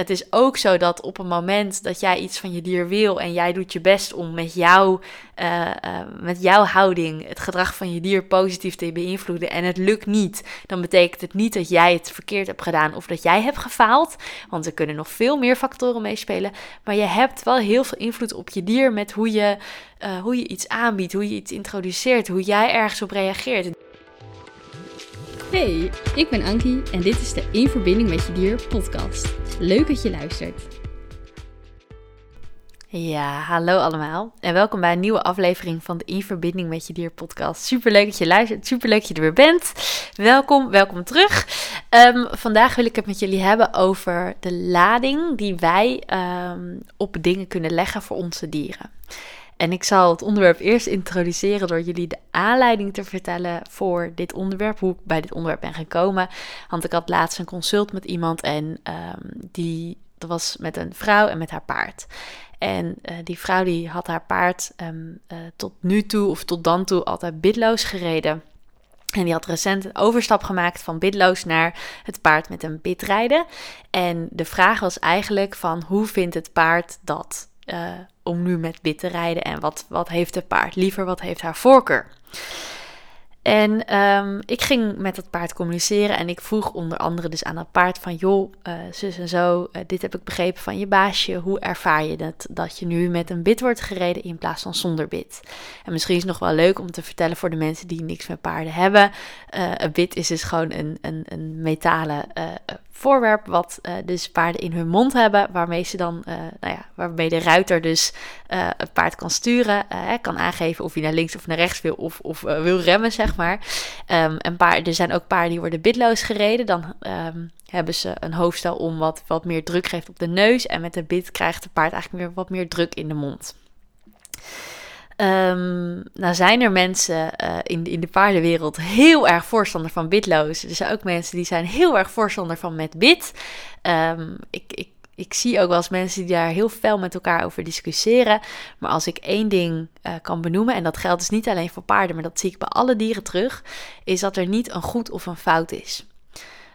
het is ook zo dat op een moment dat jij iets van je dier wil en jij doet je best om met, jou, uh, met jouw houding het gedrag van je dier positief te beïnvloeden en het lukt niet, dan betekent het niet dat jij het verkeerd hebt gedaan of dat jij hebt gefaald. Want er kunnen nog veel meer factoren meespelen. Maar je hebt wel heel veel invloed op je dier met hoe je, uh, hoe je iets aanbiedt, hoe je iets introduceert, hoe jij ergens op reageert. Hey, ik ben Ankie en dit is de In Verbinding met Je Dier podcast. Leuk dat je luistert. Ja, hallo allemaal en welkom bij een nieuwe aflevering van de In Verbinding met Je Dier podcast. Super leuk dat je luistert, super leuk dat je er weer bent. Welkom, welkom terug. Um, vandaag wil ik het met jullie hebben over de lading die wij um, op dingen kunnen leggen voor onze dieren. En ik zal het onderwerp eerst introduceren door jullie de aanleiding te vertellen voor dit onderwerp, hoe ik bij dit onderwerp ben gekomen. Want ik had laatst een consult met iemand en um, die dat was met een vrouw en met haar paard. En uh, die vrouw die had haar paard um, uh, tot nu toe of tot dan toe altijd bidloos gereden. En die had recent een overstap gemaakt van bidloos naar het paard met een bidrijden. En de vraag was eigenlijk van hoe vindt het paard dat uh, om nu met bit te rijden en wat, wat heeft het paard liever, wat heeft haar voorkeur. En um, ik ging met het paard communiceren en ik vroeg onder andere dus aan het paard van joh, uh, zus en zo, uh, dit heb ik begrepen van je baasje. Hoe ervaar je het dat je nu met een bit wordt gereden in plaats van zonder bit? En misschien is het nog wel leuk om te vertellen voor de mensen die niks met paarden hebben. Uh, een bit is dus gewoon een, een, een metalen voorwerp wat uh, dus paarden in hun mond hebben, waarmee ze dan, nou ja, waarmee de ruiter dus uh, het paard kan sturen, kan aangeven of hij naar links of naar rechts wil of, of wil remmen, zeg maar. Um, en paard, er zijn ook paarden die worden bitloos gereden, dan um, hebben ze een hoofdstel om wat, wat meer druk geeft op de neus en met de bit krijgt het paard eigenlijk weer wat meer druk in de mond. Um, nou zijn er mensen uh, in, in de paardenwereld heel erg voorstander van bitloos. Er zijn ook mensen die zijn heel erg voorstander van met bit. Ik, ik, ik zie ook wel eens mensen die daar heel fel met elkaar over discussiëren. Maar als ik één ding uh, kan benoemen, en dat geldt dus niet alleen voor paarden, maar dat zie ik bij alle dieren terug, is dat er niet een goed of een fout is.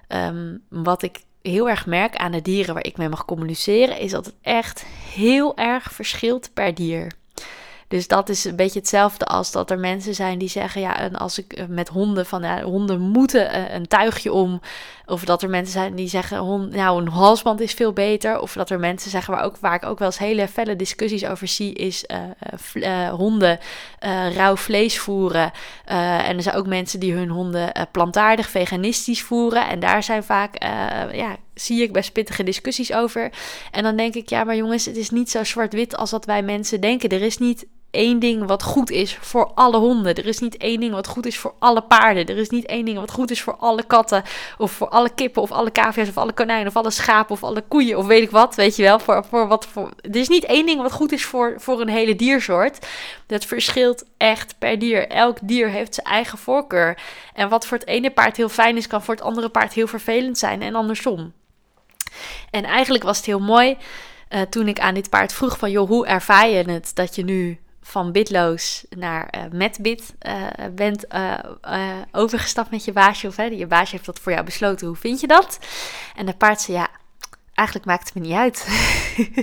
Um, wat ik heel erg merk aan de dieren waar ik mee mag communiceren, is dat het echt heel erg verschilt per dier. Dus dat is een beetje hetzelfde als dat er mensen zijn die zeggen: ja, en als ik eh, met honden van ja, honden moeten eh, een tuigje om. Of dat er mensen zijn die zeggen: hond, nou, een halsband is veel beter. Of dat er mensen zeggen waar, ook, waar ik ook wel eens hele felle discussies over zie: is uh, honden rauw vlees voeren. en er zijn ook mensen die hun honden plantaardig, veganistisch voeren. En daar zijn vaak, ja, zie ik best pittige discussies over. En dan denk ik, ja, maar jongens, het is niet zo zwart-wit als dat wij mensen denken. Er is niet één ding wat goed is voor alle honden. Er is niet één ding wat goed is voor alle paarden. Er is niet één ding wat goed is voor alle katten. Of voor alle kippen. Of alle cavia's. Of alle konijnen. Of alle schapen. Of alle koeien. Of weet ik wat. Weet je wel. Voor, voor wat voor. Er is niet één ding wat goed is voor, voor een hele diersoort. Dat verschilt echt per dier. Elk dier heeft zijn eigen voorkeur. En wat voor het ene paard heel fijn is, kan voor het andere paard heel vervelend zijn. En andersom. En eigenlijk was het heel mooi. Uh, toen ik aan dit paard vroeg van, joh, hoe ervaar je het dat je nu van bitloos naar uh, met bit uh, bent uh, overgestapt met je baasje. Of hè, je baasje heeft dat voor jou besloten. Hoe vind je dat? En de paard zei ja, eigenlijk maakt het me niet uit.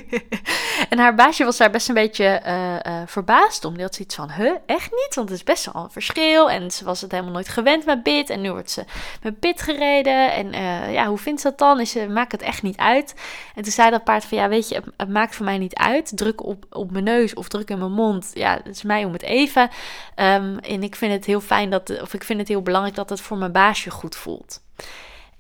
en haar baasje was daar best een beetje uh, uh, verbaasd om. Die had van, huh, echt niet? Want het is best wel een verschil. En ze was het helemaal nooit gewend met bit. En nu wordt ze met bit gereden. En uh, ja, hoe vindt ze dat dan? Is ze, maakt het echt niet uit. En toen zei dat paard van, ja, weet je, het, maakt voor mij niet uit. Druk op, op mijn neus of druk in mijn mond. Ja, het is mij om het even. Um, en ik vind het heel fijn dat, of ik vind het heel belangrijk dat het voor mijn baasje goed voelt.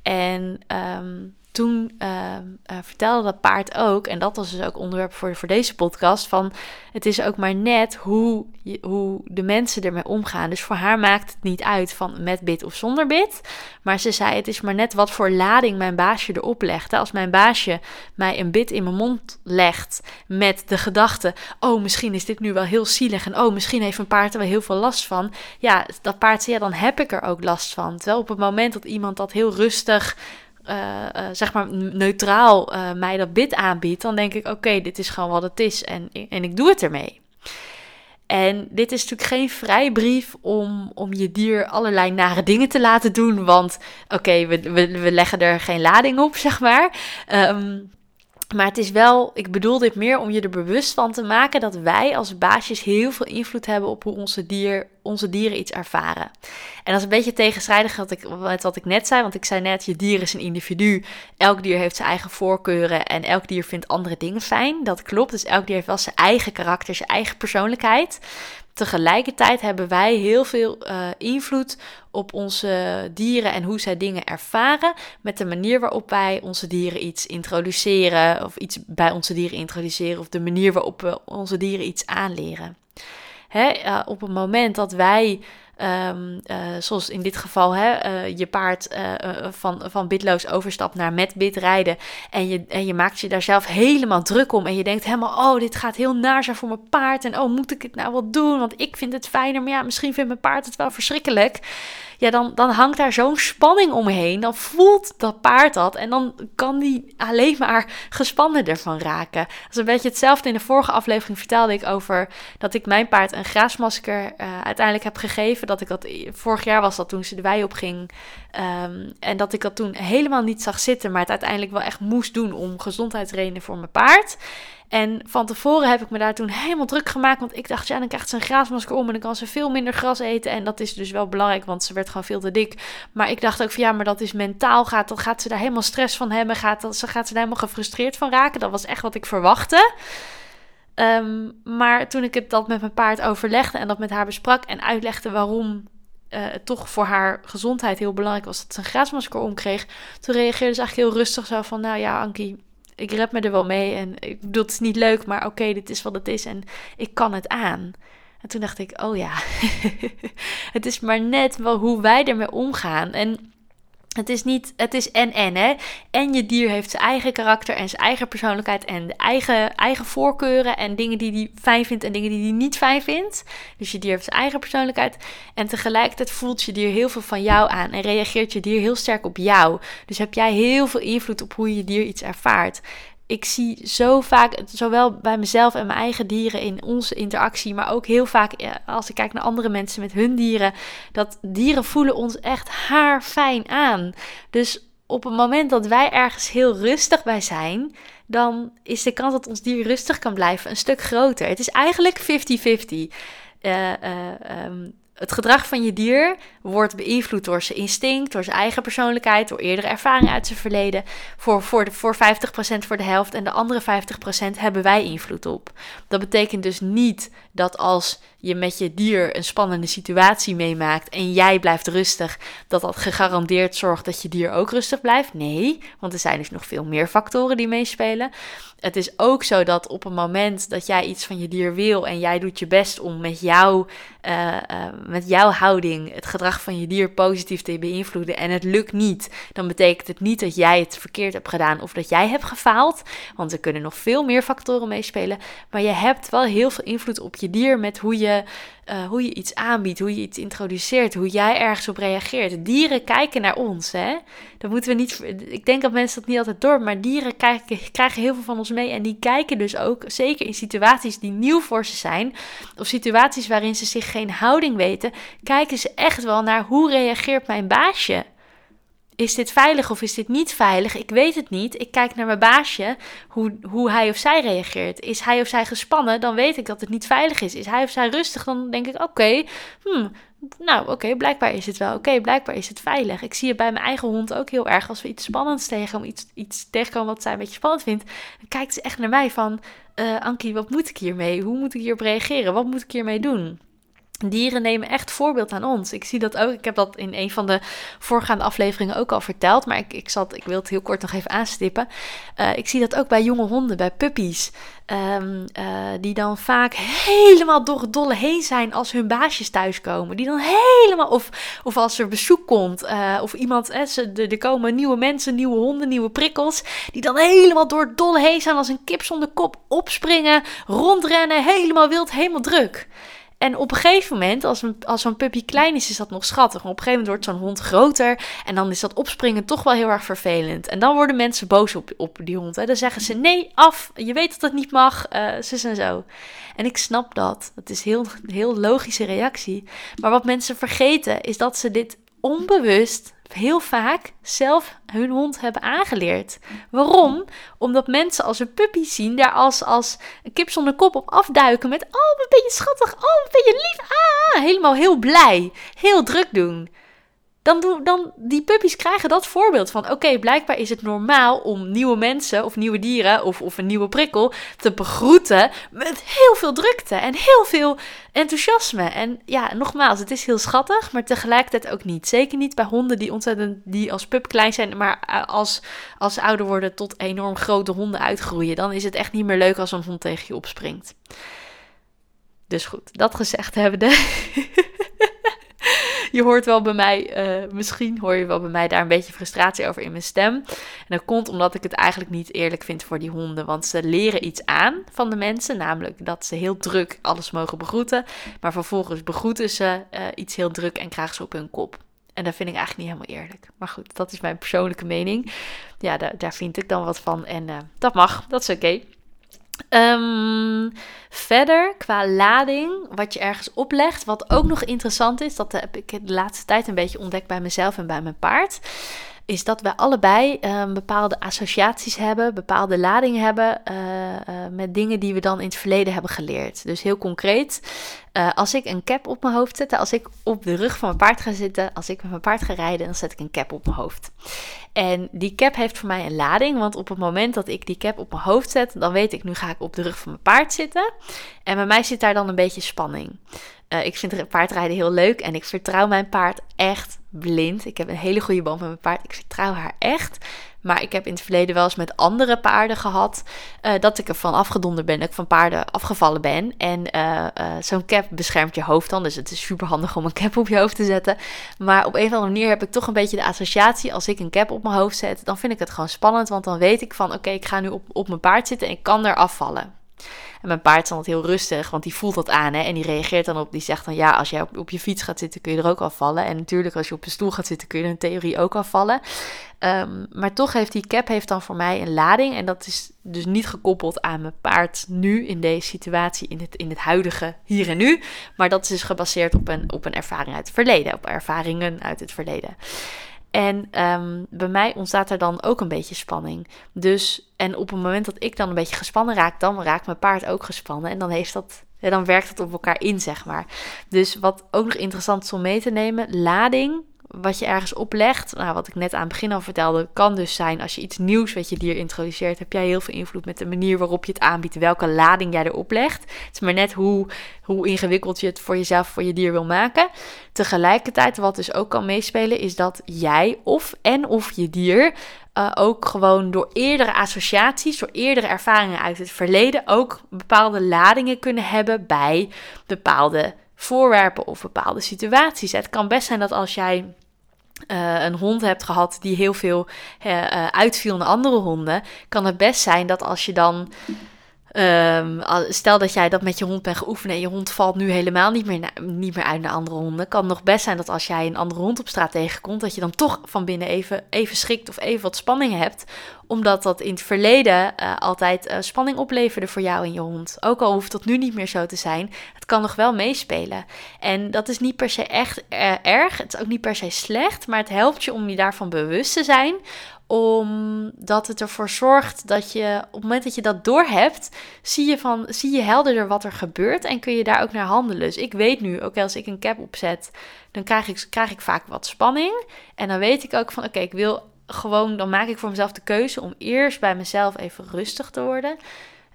En um, toen uh, uh, vertelde dat paard ook, en dat was dus ook onderwerp voor, voor deze podcast, van het is ook maar net hoe, hoe de mensen ermee omgaan. Dus voor haar maakt het niet uit van met bit of zonder bit. Maar ze zei, het is maar net wat voor lading mijn baasje erop legt. Als mijn baasje mij een bit in mijn mond legt met de gedachte, oh misschien is dit nu wel heel zielig en oh misschien heeft een paard er wel heel veel last van. Ja, dat paard zei, ja dan heb ik er ook last van. Terwijl op het moment dat iemand dat heel rustig uh, uh, zeg maar neutraal uh, mij dat bid aanbiedt, dan denk ik: oké, dit is gewoon wat het is en, en ik doe het ermee. En dit is natuurlijk geen vrijbrief om, om je dier allerlei nare dingen te laten doen, want oké, we, we, we leggen er geen lading op, zeg maar. Um, Maar het is wel, ik bedoel dit meer om je er bewust van te maken dat wij als baasjes heel veel invloed hebben op hoe onze, dier, onze dieren iets ervaren. En dat is een beetje tegenstrijdig wat ik, met wat ik net zei, want ik zei net, je dier is een individu. Elk dier heeft zijn eigen voorkeuren en elk dier vindt andere dingen fijn. Dat klopt, dus elk dier heeft wel zijn eigen karakter, zijn eigen persoonlijkheid. Tegelijkertijd hebben wij heel veel uh, invloed op onze dieren en hoe zij dingen ervaren. Met de manier waarop wij onze dieren iets introduceren. Of iets bij onze dieren introduceren. Of de manier waarop we onze dieren iets aanleren. Hè, uh, op het moment dat wij Um, uh, zoals in dit geval hè, uh, je paard uh, van, van bitloos overstapt naar met bit rijden. En je, en je maakt je daar zelf helemaal druk om. En je denkt helemaal, oh, dit gaat heel naar zijn voor mijn paard. En oh, moet ik het nou wel doen? Want ik vind het fijner. Maar ja, misschien vindt mijn paard het wel verschrikkelijk ja, dan, dan hangt daar zo'n spanning omheen. Dan voelt dat paard dat en dan kan die alleen maar gespannen ervan raken. Dat is een beetje hetzelfde. In de vorige aflevering vertelde ik over dat ik mijn paard een graasmasker uiteindelijk heb gegeven. Dat ik dat, vorig jaar was dat toen ze de wei op ging. Um, en dat ik dat toen helemaal niet zag zitten, maar het uiteindelijk wel echt moest doen om gezondheidsredenen voor mijn paard. En van tevoren heb ik me daar toen helemaal druk gemaakt. Want ik dacht, ja, dan krijgt ze een graasmasker om en dan kan ze veel minder gras eten. En dat is dus wel belangrijk, want ze werd gewoon veel te dik. Maar ik dacht ook van ja, maar dat is mentaal. Gaat, dan gaat ze daar helemaal stress van hebben. Gaat, dat, ze gaat ze daar helemaal gefrustreerd van raken. Dat was echt wat ik verwachtte. Um, maar toen ik het dat met mijn paard overlegde en dat met haar besprak en uitlegde waarom uh, het toch voor haar gezondheid heel belangrijk was dat ze een graasmasker omkreeg, toen reageerde ze eigenlijk heel rustig zo van, nou ja, Ankie, ik red me er wel mee. En ik bedoel, het is niet leuk, maar oké, dit is wat het is. En ik kan het aan. En toen dacht ik, oh ja, het is maar net wel hoe wij ermee omgaan. En het is niet, het is en en hè. En je dier heeft zijn eigen karakter en zijn eigen persoonlijkheid en eigen, eigen voorkeuren en dingen die hij fijn vindt en dingen die hij niet fijn vindt. Dus je dier heeft zijn eigen persoonlijkheid en tegelijkertijd voelt je dier heel veel van jou aan en reageert je dier heel sterk op jou. Dus heb jij heel veel invloed op hoe je dier iets ervaart ik zie zo vaak, zowel bij mezelf en mijn eigen dieren in onze interactie, maar ook heel vaak als ik kijk naar andere mensen met hun dieren, dat dieren voelen ons echt haarfijn aan. Dus op het moment dat wij ergens heel rustig bij zijn, dan is de kans dat ons dier rustig kan blijven een stuk groter. Het is eigenlijk 50-50. Uh, uh, um, het gedrag van je dier wordt beïnvloed door zijn instinct, door zijn eigen persoonlijkheid, door eerdere ervaringen uit zijn verleden. Voor, voor, de, voor 50% voor de helft en de andere 50% hebben wij invloed op. Dat betekent dus niet dat als je met je dier een spannende situatie meemaakt en jij blijft rustig, dat dat gegarandeerd zorgt dat je dier ook rustig blijft. Nee, want er zijn dus nog veel meer factoren die meespelen. Het is ook zo dat op een moment dat jij iets van je dier wil en jij doet je best om met, jou, uh, uh, met jouw houding het gedrag van je dier positief te beïnvloeden en het lukt niet, dan betekent het niet dat jij het verkeerd hebt gedaan of dat jij hebt gefaald. Want er kunnen nog veel meer factoren meespelen. Maar je hebt wel heel veel invloed op je dier met hoe je uh, hoe je iets aanbiedt, hoe je iets introduceert, hoe jij ergens op reageert. Dieren kijken naar ons, hè? Dat moeten we niet. Ik denk dat mensen dat niet altijd door, maar dieren krijgen, krijgen heel veel van ons mee en die kijken dus ook, zeker in situaties die nieuw voor ze zijn, of situaties waarin ze zich geen houding weten, kijken ze echt wel naar hoe reageert mijn baasje. Is dit veilig of is dit niet veilig? Ik weet het niet. Ik kijk naar mijn baasje, hoe, hoe hij of zij reageert. Is hij of zij gespannen, dan weet ik dat het niet veilig is. Is hij of zij rustig, dan denk ik: oké, hmm, nou oké, blijkbaar is het wel oké, blijkbaar is het veilig. Ik zie het bij mijn eigen hond ook heel erg. Als we iets spannends tegenkomen, iets, iets tegenkomen wat zij een beetje spannend vindt, dan kijkt ze echt naar mij van: uh, Ankie, wat moet ik hiermee? Hoe moet ik hierop reageren? Wat moet ik hiermee doen? Dieren nemen echt voorbeeld aan ons. Ik zie dat ook. Ik heb dat in een van de voorgaande afleveringen ook al verteld. Maar ik, ik, zat, ik wil het heel kort nog even aanstippen. Uh, ik zie dat ook bij jonge honden, bij puppies. Um, uh, die dan vaak helemaal door dolle heen zijn als hun baasjes thuiskomen. Die dan helemaal, of, of als er bezoek komt, uh, of iemand, eh, er komen nieuwe mensen, nieuwe honden, nieuwe prikkels. Die dan helemaal door dolle heen zijn als een kip zonder kop opspringen, rondrennen, helemaal wild, helemaal druk. En op een gegeven moment, als, een, als zo'n puppy klein is, is dat nog schattig. Maar op een gegeven moment wordt zo'n hond groter. En dan is dat opspringen toch wel heel erg vervelend. En dan worden mensen boos op, op die hond. Hè. Dan zeggen ze: nee, af. Je weet dat het niet mag. Uh, zus en zo. En ik snap dat. Dat is heel, heel logische reactie. Maar wat mensen vergeten, is dat ze dit onbewust heel vaak zelf hun hond hebben aangeleerd. Waarom? Omdat mensen als een puppy zien, daar als, als een kip zonder kop op afduiken met: Oh, wat ben je schattig, oh, wat ben je lief, ah, helemaal heel blij, heel druk doen dan, dan die puppies krijgen dat voorbeeld van: oké, blijkbaar is het normaal om nieuwe mensen of nieuwe dieren of, of een nieuwe prikkel te begroeten met heel veel drukte en heel veel enthousiasme. En ja, nogmaals, het is heel schattig, maar tegelijkertijd ook niet. Zeker niet bij honden die ontzettend die als pup klein zijn, maar eh, als, als ouder worden tot enorm grote honden uitgroeien. Dan is het echt niet meer leuk als een hond tegen je opspringt. Dus goed, dat gezegd hebbende. je hoort wel bij mij, uh, misschien hoor je wel bij mij daar een beetje frustratie over in mijn stem. En dat komt omdat ik het eigenlijk niet eerlijk vind voor die honden. Want ze leren iets aan van de mensen, namelijk dat ze heel druk alles mogen begroeten. Maar vervolgens begroeten ze uh, iets heel druk en krijgen ze op hun kop. En dat vind ik eigenlijk niet helemaal eerlijk. Maar goed, dat is mijn persoonlijke mening. Ja, daar, daar vind ik dan wat van. En uh, dat mag, dat is oké. Um, verder, qua lading, wat je ergens oplegt, wat ook nog interessant is, dat heb ik de laatste tijd een beetje ontdekt bij mezelf en bij mijn paard is dat we allebei uh, bepaalde associaties hebben, bepaalde ladingen hebben uh, uh, met dingen die we dan in het verleden hebben geleerd. Dus heel concreet, als ik een cap op mijn hoofd zet, als ik op de rug van mijn paard ga zitten, als ik met mijn paard ga rijden, dan zet ik een cap op mijn hoofd. En die cap heeft voor mij een lading, want op het moment dat ik die cap op mijn hoofd zet, dan weet ik, nu ga ik op de rug van mijn paard zitten. En bij mij zit daar dan een beetje spanning. Uh, ik vind paardrijden heel leuk en ik vertrouw mijn paard echt blind. Ik heb een hele goede band met mijn paard. Ik vertrouw haar echt. Maar ik heb in het verleden wel eens met andere paarden gehad uh, dat ik ervan afgedonderd ben, dat ik van paarden afgevallen ben. En uh, zo'n cap beschermt je hoofd dan, dus het is super handig om een cap op je hoofd te zetten. Maar op een of andere manier heb ik toch een beetje de associatie, als ik een cap op mijn hoofd zet, dan vind ik het gewoon spannend, want dan weet ik van oké, ik ga nu op, op mijn paard zitten en ik kan er afvallen. En mijn paard is dan heel rustig, want die voelt dat aan hè, en die reageert dan op. Die zegt dan ja, als jij op, je fiets gaat zitten kun je er ook afvallen. En natuurlijk als je op je stoel gaat zitten kun je in theorie ook afvallen. Um, maar toch heeft die cap heeft dan voor mij een lading. En dat is dus niet gekoppeld aan mijn paard nu in deze situatie, in het, in het huidige hier en nu. Maar dat is dus gebaseerd op een, op een ervaring uit het verleden, op ervaringen uit het verleden. En um, bij mij ontstaat er dan ook een beetje spanning. Dus, en op het moment dat ik dan een beetje gespannen raak, dan raakt mijn paard ook gespannen. En dan heeft dat, dan werkt het op elkaar in, zeg maar. Dus wat ook nog interessant is om mee te nemen, lading wat je ergens oplegt, nou, wat ik net aan het begin al vertelde, kan dus zijn als je iets nieuws wat je dier introduceert, heb jij heel veel invloed met de manier waarop je het aanbiedt, welke lading jij erop legt. Het is maar net hoe, hoe ingewikkeld je het voor jezelf, voor je dier wil maken. Tegelijkertijd, wat dus ook kan meespelen, is dat jij of en of je dier uh, ook gewoon door eerdere associaties, door eerdere ervaringen uit het verleden, ook bepaalde ladingen kunnen hebben bij bepaalde voorwerpen of bepaalde situaties. Het kan best zijn dat als jij uh, een hond hebt gehad die heel veel uh, uitviel naar andere honden, kan het best zijn dat als je dan Um, stel dat jij dat met je hond bent geoefend en je hond valt nu helemaal niet meer, niet meer uit naar andere honden. Kan nog best zijn dat als jij een andere hond op straat tegenkomt, dat je dan toch van binnen even, even schrikt of even wat spanning hebt. Omdat dat in het verleden uh, altijd uh, spanning opleverde voor jou en je hond. Ook al hoeft dat nu niet meer zo te zijn, het kan nog wel meespelen. En dat is niet per se echt uh, erg, het is ook niet per se slecht, maar het helpt je om je daarvan bewust te zijn omdat het ervoor zorgt dat je op het moment dat je dat doorhebt, zie je, van, zie je helderder wat er gebeurt en kun je daar ook naar handelen. Dus ik weet nu, ook als ik een cap opzet, dan krijg ik, krijg ik vaak wat spanning. En dan weet ik ook van oké, ik wil gewoon, dan maak ik voor mezelf de keuze om eerst bij mezelf even rustig te worden.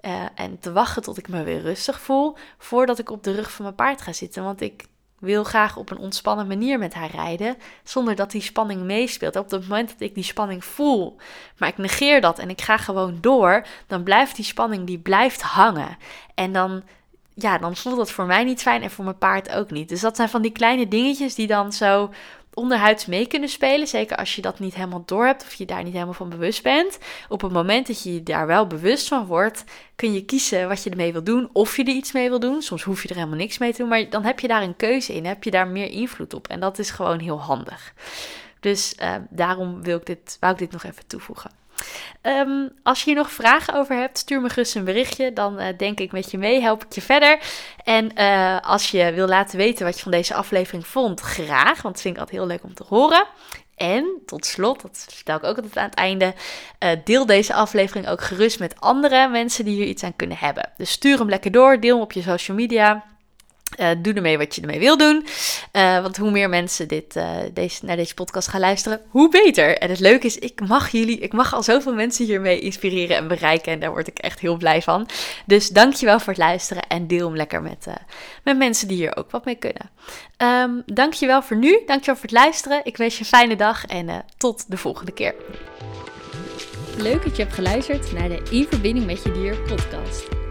Uh, en te wachten tot ik me weer rustig voel, voordat ik op de rug van mijn paard ga zitten. Want ik wil graag op een ontspannen manier met haar rijden, zonder dat die spanning meespeelt. Op het moment dat ik die spanning voel, maar ik negeer dat en ik ga gewoon door, dan blijft die spanning die blijft hangen. En dan, ja, dan voelt dat voor mij niet fijn en voor mijn paard ook niet. Dus dat zijn van die kleine dingetjes die dan zo onderhuids mee kunnen spelen. Zeker als je dat niet helemaal door hebt of je daar niet helemaal van bewust bent. Op het moment dat je je daar wel bewust van wordt, kun je kiezen wat je ermee wil doen. Of je er iets mee wil doen. Soms hoef je er helemaal niks mee te doen. Maar dan heb je daar een keuze in. Heb je daar meer invloed op. En dat is gewoon heel handig. Dus uh, daarom wil ik dit, wou ik dit nog even toevoegen. Ehm, als je hier nog vragen over hebt, stuur me gerust een berichtje. Dan uh, denk ik met je mee, help ik je verder. En uh, als je wil laten weten wat je van deze aflevering vond, graag. Want dat vind ik altijd heel leuk om te horen. En tot slot, dat vertel ik ook altijd aan het einde, uh, deel deze aflevering ook gerust met andere mensen die hier iets aan kunnen hebben. Dus stuur hem lekker door, deel hem op je social media. Uh, doe ermee wat je ermee wil doen. Uh, want hoe meer mensen dit, uh, deze, naar deze podcast gaan luisteren, hoe beter. En het leuke is, ik mag jullie, ik mag al zoveel mensen hiermee inspireren en bereiken. En daar word ik echt heel blij van. Dus dankjewel voor het luisteren en deel hem lekker met, met mensen die hier ook wat mee kunnen. Um, dankjewel voor nu, dankjewel voor het luisteren. Ik wens je een fijne dag en tot de volgende keer. Leuk dat je hebt geluisterd naar de In Verbinding met Je Dier podcast.